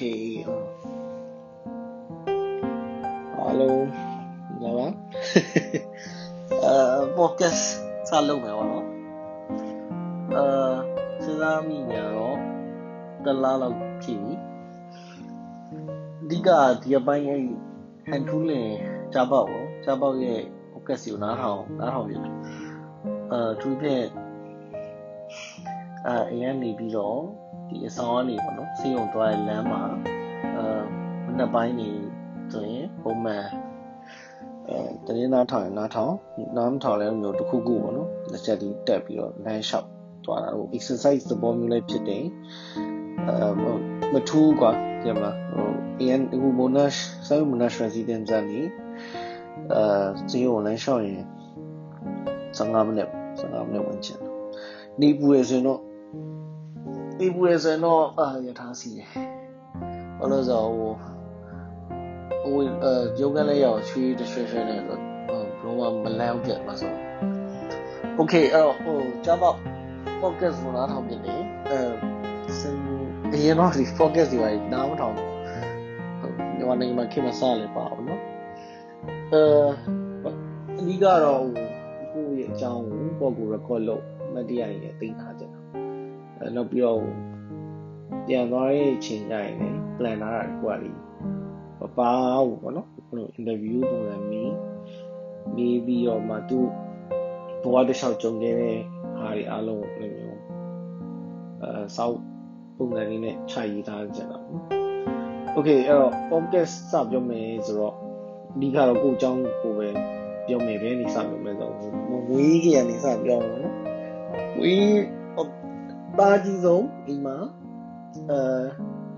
Okay အားလုံးလာပါအာ podcast စလုပ်မယ်ပေါ့နော်အာစဉ်းစားမိနေတော့တလားလောက်ဖြစ်ပြီအဓိကဒီအပိုင်းအဲ့ဟန်ထူးလင်ကြားပေါက်ပေါ့ကြားပေါက်ရဲ့ podcast ကိုနားထောင်နားထောင်ပြီအာသူဖြင့်အာအရင်နေပြီးတော့ ဒီအဆောင်ကနေပေါ့နော်စေးုံသွားတဲ့လမ်းမှာအာမနေ့ပိုင်းနေဆိုရင်ပုံမှန်အဲတရင်နားထောင်ရင်နားထောင်နားမထောင်လည်းမျိုးတစ်ခုခုပေါ့နော်လက်ချက်ဒီတက်ပြီးတော့လမ်းလျှောက်သွားတာဟို exercise သဘောမျိုးလေးဖြစ်တယ်အဲမထူးกว่าကြမလားဟိုအရင်ဟို monash ဆောင်း monash residence ကနေအဲစေးုံလမ်းလျှောက်ရင်15မိနစ်15မိနစ်ဝင်ချင်နေပူရဆိုရင်တော့ နေပူရဆိုရင်တော့အာရထားစီတယ်ဘာလို့ဆိုတော့ဟိုဟိုအဲရုပ်ကလေးရောက်ချွေးတစ်ရွှဲရွှဲနဲ့တော့ဘလုံးဝမလန့်ပြတ်ပါဆိုโอเคအဲ့တော့ဟိုကြားပေါ့ focus ကိုနားထောင်ပြတယ်အဲစင်အရင်တော့ဒီ focus တွေပါနားမထောင်ဘူးဒီမှာနေမှာခင်မစားလေပါဘူးနော်အဲအဓိကတော့ဟိုကိုယ့်ရဲ့အကြောင်းကိုပေါ့ကို record လုပ်မတရားရင်သိထားကြတာအဲ နောက်ပြီးတော့ပြန်သွားတဲ့အချိန်ကျရင်လည်း plan ထားတာကိုကလေမပါဘူးပေါ့နော်ဘယ်လို interview ပုံစံမီးမေးပြီးတော့မှသူဘဝတစ်လျှောက်ကြုံခဲ့တဲ့ဟာတွေအားလုံးကိုလည်းမျိုးအဲစောက်ပုံစံလေးနဲ့ခြာရေးထားကြတာပေါ့နော် Okay အဲ့တော့ podcast စပြောမယ်ဆိုတော့အဓိကတော့ကိုအကြောင်းကိုပဲပြောမယ်ပဲနေစပြောမယ်ဆိုတော့ဝေးကြီးကနေစပြောမှာနော်ဝေး ပါကြီးဆုံးအိမ်မှာအဲ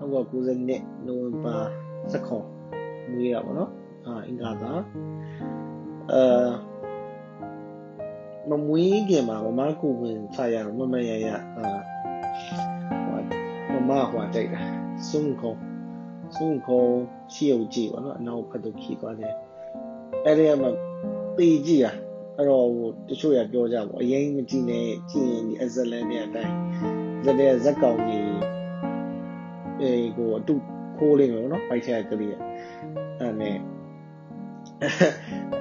1990နှစ်နိုဝင်ဘာ19မွေးရပါတော့အာအင်္ဂါသာအဲမမွေးခင်မှာမမကိုဝင်ဖာရမမရရအာမမဟွာတိုက်တာစွန့်ခေါစွန့်ခေါရှိုံကြည့်ပါတော့အနောက်ဖက်သို့ခီးသွားတယ်အဲ့ဒီမှာပေကြည့်ရ အဲ့တော့ဟိုတချို့ရပြောကြပါအရင်မကြည့်နဲ့ကြည့်ရင်ဒီအဇလန်နဲ့အတိုင်းဇက်တဲ့ဇက်ကောင်ကြီးအေးကိုအတုခိုးလိမ့်မယ်နော်ပိုက်ချက်ကလေးအဲ့နဲ့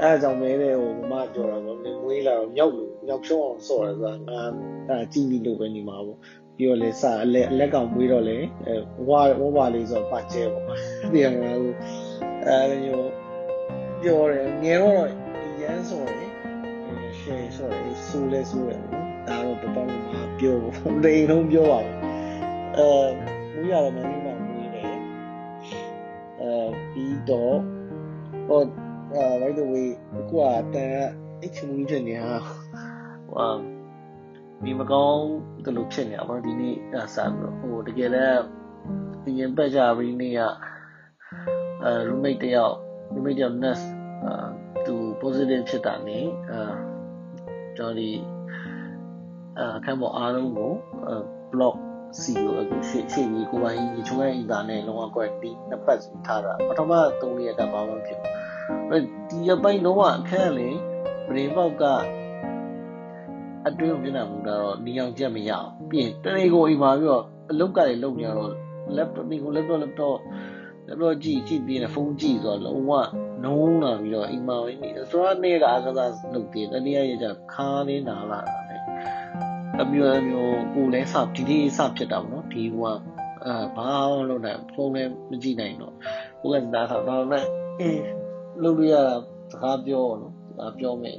အဲ့ကြောင့်မဲတဲ့ဟိုမမပြောတာပေါ့မွေးလာတော့မြောက်လို့မြောက်ရှုံးအောင်ဆော့ရဆိုတာငါအဲ့ကြည့်ပြီးလို့ပဲနေမှာပေါ့ပြီးတော့လေစအလက်အလက်ကောင်မွေးတော့လေအဲဝါဝါလေးဆိုပါကျဲပေါ့ဒီကငါဟိုအဲလိုပြောတယ်ငယ်တော့ရမ်းဆိုရင် ရှယ်ဆိုရင်စူးလဲစူးတယ်နော်ဒါတော့ပပမပြောဖို့တိန်လုံးပြောပါဘူးအဲမူရတော့မင်းမမူရတယ်အဲပြီးတော့ဟိုအာ by the way ကိုကတန်အချမူဖြစ်နေဟာဟိုဒီမကောင်းတလို့ဖြစ်နေတာပေါ့ဒီနေ့အစားပြီးတော့ဟိုတကယ်လည်းဒီရင်ပတ်ကြပြီးနေ့ကအဲ roommate တယောက် roommate တယောက် nurse အာသူ positive ဖြစ်တာနေအာ ကျွန်တော်ဒီအခန်းပေါ်အားလုံးကို block စီကိုအခုရှေ့ရှေ့ကြီးကိုပိုင်ကြီးချုံရဲ့အင်တာနဲ့လုံးဝ quarantine နှစ်ပတ်စီထားတာပထမ3ရက်ကဘာမှဖြစ်ဘူးဒီအပိုင်းလုံးဝအခန်းလေပရင်ပေါက်ကအတွင်းကိုမျက်နှာမူတာတော့နေအောင်ကြက်မရအောင်ပြင်တနေ့ကိုအိမ်မှာပြီးတော့အလုပ်ကလည်းလုပ်နေတော့ laptop ဒီကို laptop laptop laptop ကြည့်ကြည့်ပြီးနေဖုန်းကြည့်ဆိုတော့လုံးဝနုံးလာပြီးတော့အိမ်မှာပဲနေတယ်ဆိုတော့နေ့ကအကစားလုပ်သေးတယ်တနေ့ရကြခါးလေးနာလာတာလေအမျိုးအမျိုးကိုလည်းစဒီနေ့စဖြစ်တာပေါ့နော်ဒီကအာဘာမှလုပ်နိုင်ဖုန်းလည်းမကြည့်နိုင်တော့ကိုကနားထောင်တော့လည်းအေးလုပ်လို့ရတာစကားပြောနော်စကားပြောမယ်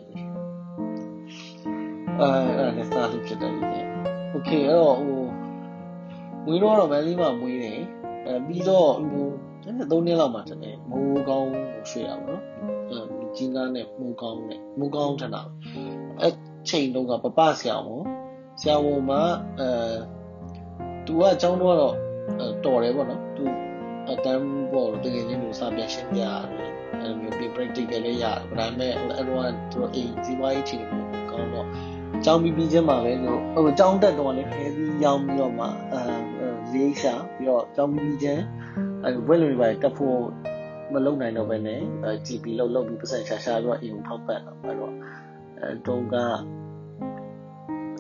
အဲအဲ့ဒါလည်းစတာဖြစ်တယ်လေโอเคအဲ့တော့ဟိုမွေးတော့မန်လေးမှာမွေးတယ်အဲပြီးတော့ဟို အဲ့ဒါ၃နှစ်လောက်မှတည်းမိုးကောင်းကိုရွှေ့ရပါတော့အဲကြီးကားနဲ့မိုးကောင်းနဲ့မိုးကောင်းထတာအဲ့ချိန်တုန်းကပပဆရာဝန်ဆရာဝန်မှာအဲသူကအကြောင်းတော့တော်တယ်ပေါ့နော်သူအတန်းပေါ့တကယ်ချင်းလို့စာပြန်ရှင်းပြရတယ်အဲ့လိုမျိုးပြီး practical လေးရတယ်ဒါပေမဲ့အဲ့တော့သူတို့အိမ်စီးပွားရေးချိန်ကောင်းတော့ကျောင်းပြီးပြီးချင်းမှာပဲလို့ဟိုကျောင်းတက်တော့လည်းခဲပြီးရောင်းပြီးတော့မှအဲလေးရှာပြီးတော့ကျောင်းပြီးပြီးချင်း အဲဝက်လို့ပဲတက်ဖို့မလုံနိုင်တော့ပဲနဲ့ GP လောက်လောက်ပြီးပတ်စံရှာရှာပြီးတော့အိမ်ကိုထောက်ပံ့တော့အဲ့တော့အဲတုံးက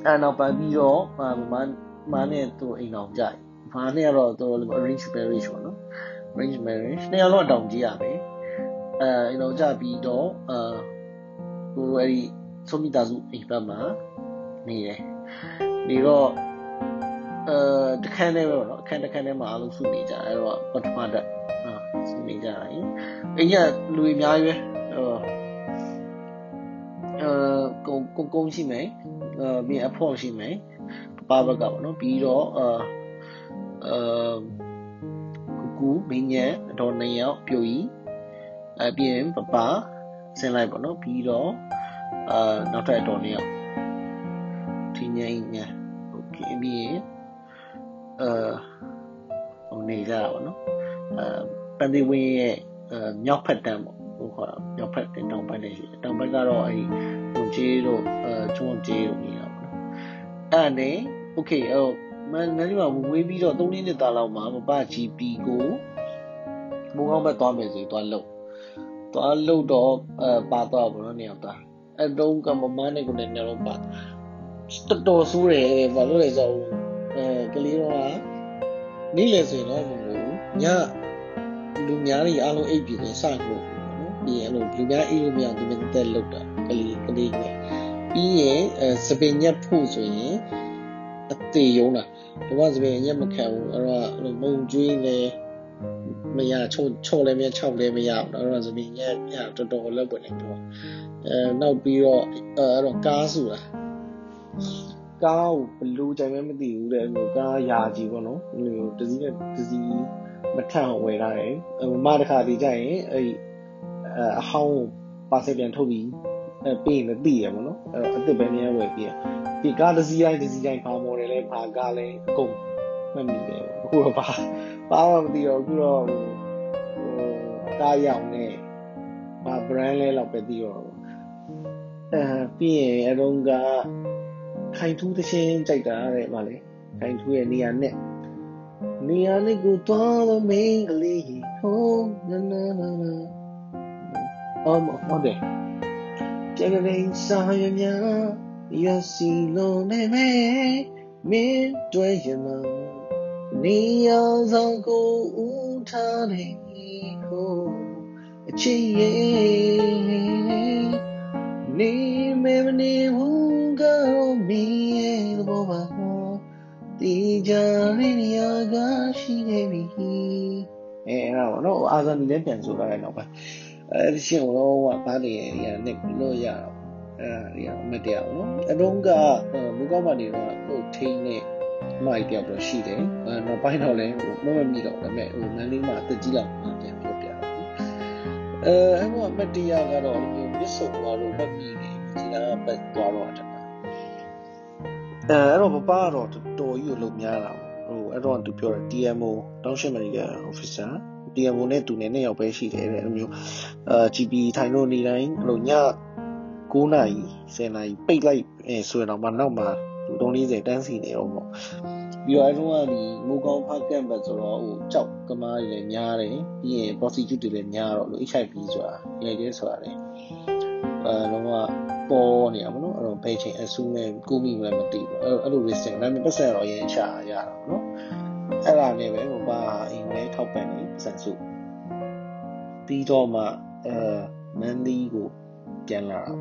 အဲ့နောက်ပိုင်းပြီးတော့မမမနဲ့သူအိမ်အောင်ကြိုက်ဘာနဲ့ကတော့တော်တော်လေး arrange marriage ပေါ့နော် arrange marriage နှစ်ယောက်လုံးအတောင်ကြီးရမယ်အဲကျွန်တော်ကြပြီးတော့အာဟိုအဲ့ဒီဆုံးမိသားစုအိမ်ဘက်မှာနေတယ်နေတော့ အဲတခန်းထဲပဲပေါ့နော်အခန်းတခန်းထဲမှာအားလုံးစုနေကြအဲ့တော့ပထမတက်အာစုနေကြတယ်အိမ်ကလူအများကြီးပဲဟိုအဲကုန်းကုန်းရှိမယ်အဲပြီးအဖို့ရှိမယ်ပပဘက်ကပေါ့နော်ပြီးတော့အာအာကူမင်းညံအတော်နှစ်ယောက်ပြိုကြီးအပြင်ပပဆင်းလိုက်ပေါ့နော်ပြီးတော့အာနောက်ထပ်အတော်နှစ်ယောက်ထင်းငိမ့်ညာโอเคပြီးရင် အဲနေကြတာပေါ့နော်အဲပန်သီဝင်းရဲ့မြောက်ဖက်တန်းပေါ့ဟိုခေါ်တာမြောက်ဖက်တင်တောင်ဘက်နဲ့ရှိတယ်တောင်ဘက်ကတော့အဲဒီဟိုကြီးတို့အဲကျွန်းကြီးတို့နေတာပေါ့နော်အဲ့နဲ့ okay ဟိုမန္တလေးမှာဝေးပြီးတော့3နှစ်တာလောက်မှာမပ GP ကိုမိုးကောင်းဘက်သွားမယ်ဆိုသွားလို့သွားလို့တော့အဲပါသွားပေါ့နော်နေရာသားအဲတုံးကမမနဲ့ကိုလည်းနေရာတော့ပါတော်တော်ဆိုးတယ်ဘာလို့လဲဆိုတော့ အဲကလေးတော့နေ့လေဆိုရင်တော့မဟုတ်ဘူးညလူများတွေအားလုံးအိပ်ပြီးရင်စလို့နော်ပြီးရင်အဲ့လိုလူများအိပ်လို့မရဒီမဲ့တက်လောက်တာကလေးကလေးနဲ့ပြီးရင်အဲစပင်ညက်ဖို့ဆိုရင်အသေးရုံးတာဒီမှာစပင်ညက်မခံဘူးအဲ့တော့အဲ့လိုမုံကျွေးလေမရချုံချုံလည်းမရ၆လည်းမရဘူးအဲ့တော့စပင်ညက်ညတော်တော်လောက်ပွင့်နေတော့အဲနောက်ပြီးတော့အဲ့တော့ကားစုလား ကားကိုဘလို့ကြိုင်မဲမသိဘူးတဲ့အဲ့လိုကားယာကြီးပေါ့နော်အဲ့လိုတစည်းနဲ့တစည်းမထန့်အောင်ဝယ်ထားတယ်မမတစ်ခါဒီကြရင်အဲ့အဟောင်းပါစက်ပြန်ထုတ်ပြီးအဲပြီးရင်လည်းသိရမှာနော်အဲ့အစ်စ်ပဲမြဲဝယ်ပြီးဒီကားတစ်စီးတိုင်းတစ်စီးတိုင်းဘာမော်ဒယ်လဲဘာကားလဲအကုန်မှတ်မိတယ်အခုတော့ဘာဘာမှမသိတော့အခုတော့ဟိုကားရောင်နဲ့ဘာ brand လဲတော့ပဲသိတော့အဲပြီးရင်အရုံးက ခိုင်ထူးသချင်းကြိုက်တာတဲ့ဗာလေခိုင်ထူးရဲ့နေရာနဲ့နေရာနဲ့ကိုသွားတော့မင်းကလေးဟိုးနာနာနာနာအော်ဟုတ်တယ်ကြက်ကြင်စာရမြရစီလုံးနေမဲမင်းတွေ့ရမနေအောင်ဆောင်ကိုဦးထားနေဟိုအချစ်ရဲ့နေမဲမနေဘူး အာဇာနီလည်းပြန်ဆိုလာတယ်တော့ပဲအဲဒီရှင်တော့ဘာတွေရနေလို့ရတော့အဲဒီအမတရားပေါ့နော်အတော့ကမူကောက်ပါနေတော့ဟိုထိန်းနဲ့မိုက်တယောက်တော့ရှိတယ်အဲနောက်ပိုင်းတော့လည်းဟိုမမမိတော့ဒါပေမဲ့ဟိုမန်းလေးမှာတက်ကြီးလောက်ပြန်ပြောပြတယ်အဲအဲ့တော့အမတရားကတော့မျိုးမြစ်ဆုံသွားလို့မမိနေဒီကပတ်သွားတော့တယ်အဲအဲ့တော့ပပကတော့တော်ကြီးကိုလုံများတာဟိုအဲ့တော့သူပြောတယ် TMO တောင်းရှင်းမနီက officer TMO နဲ့သူနဲ့နှစ်ယောက်ပဲရှိတယ်တဲ့အဲ့မျိုးအာ GP ထိုင်လို့နေတိုင်းဟိုည9နာရီ10နာရီပိတ်လိုက်အဲဆိုရင်တော့မှနောက်မှလူ340တန်းစီနေတော့ပေါ့ပြီးတော့အဲ့တော့ကဒီမိုးကောင်းဖတ်ကန့်ဘတ်ဆိုတော့ဟိုကြောက်ကမားတွေလည်းများတယ်ပြီးရင် prostitute တွေလည်းများတော့လို့ HIV ဆိုတာရိုက်တယ်ဆိုတာလေအဲလုံးဝပေါ်နေရမလို့အဲ့တော့ဘယ်ချိန်အဆူနဲ့ကိုမိလည်းမသိဘူးအဲ့အဲ့လို risk ဒါပေမဲ့ပတ်စံတော့ရင်းချရတာပေါ့နော် အဲ့ဒါနဲ့ပဲဟိုပါအိမ်လဲထောက်ပံ့နေပတ်စံစုပြီးတော့မှအဲမန်ဒီကိုပြန်လာတာ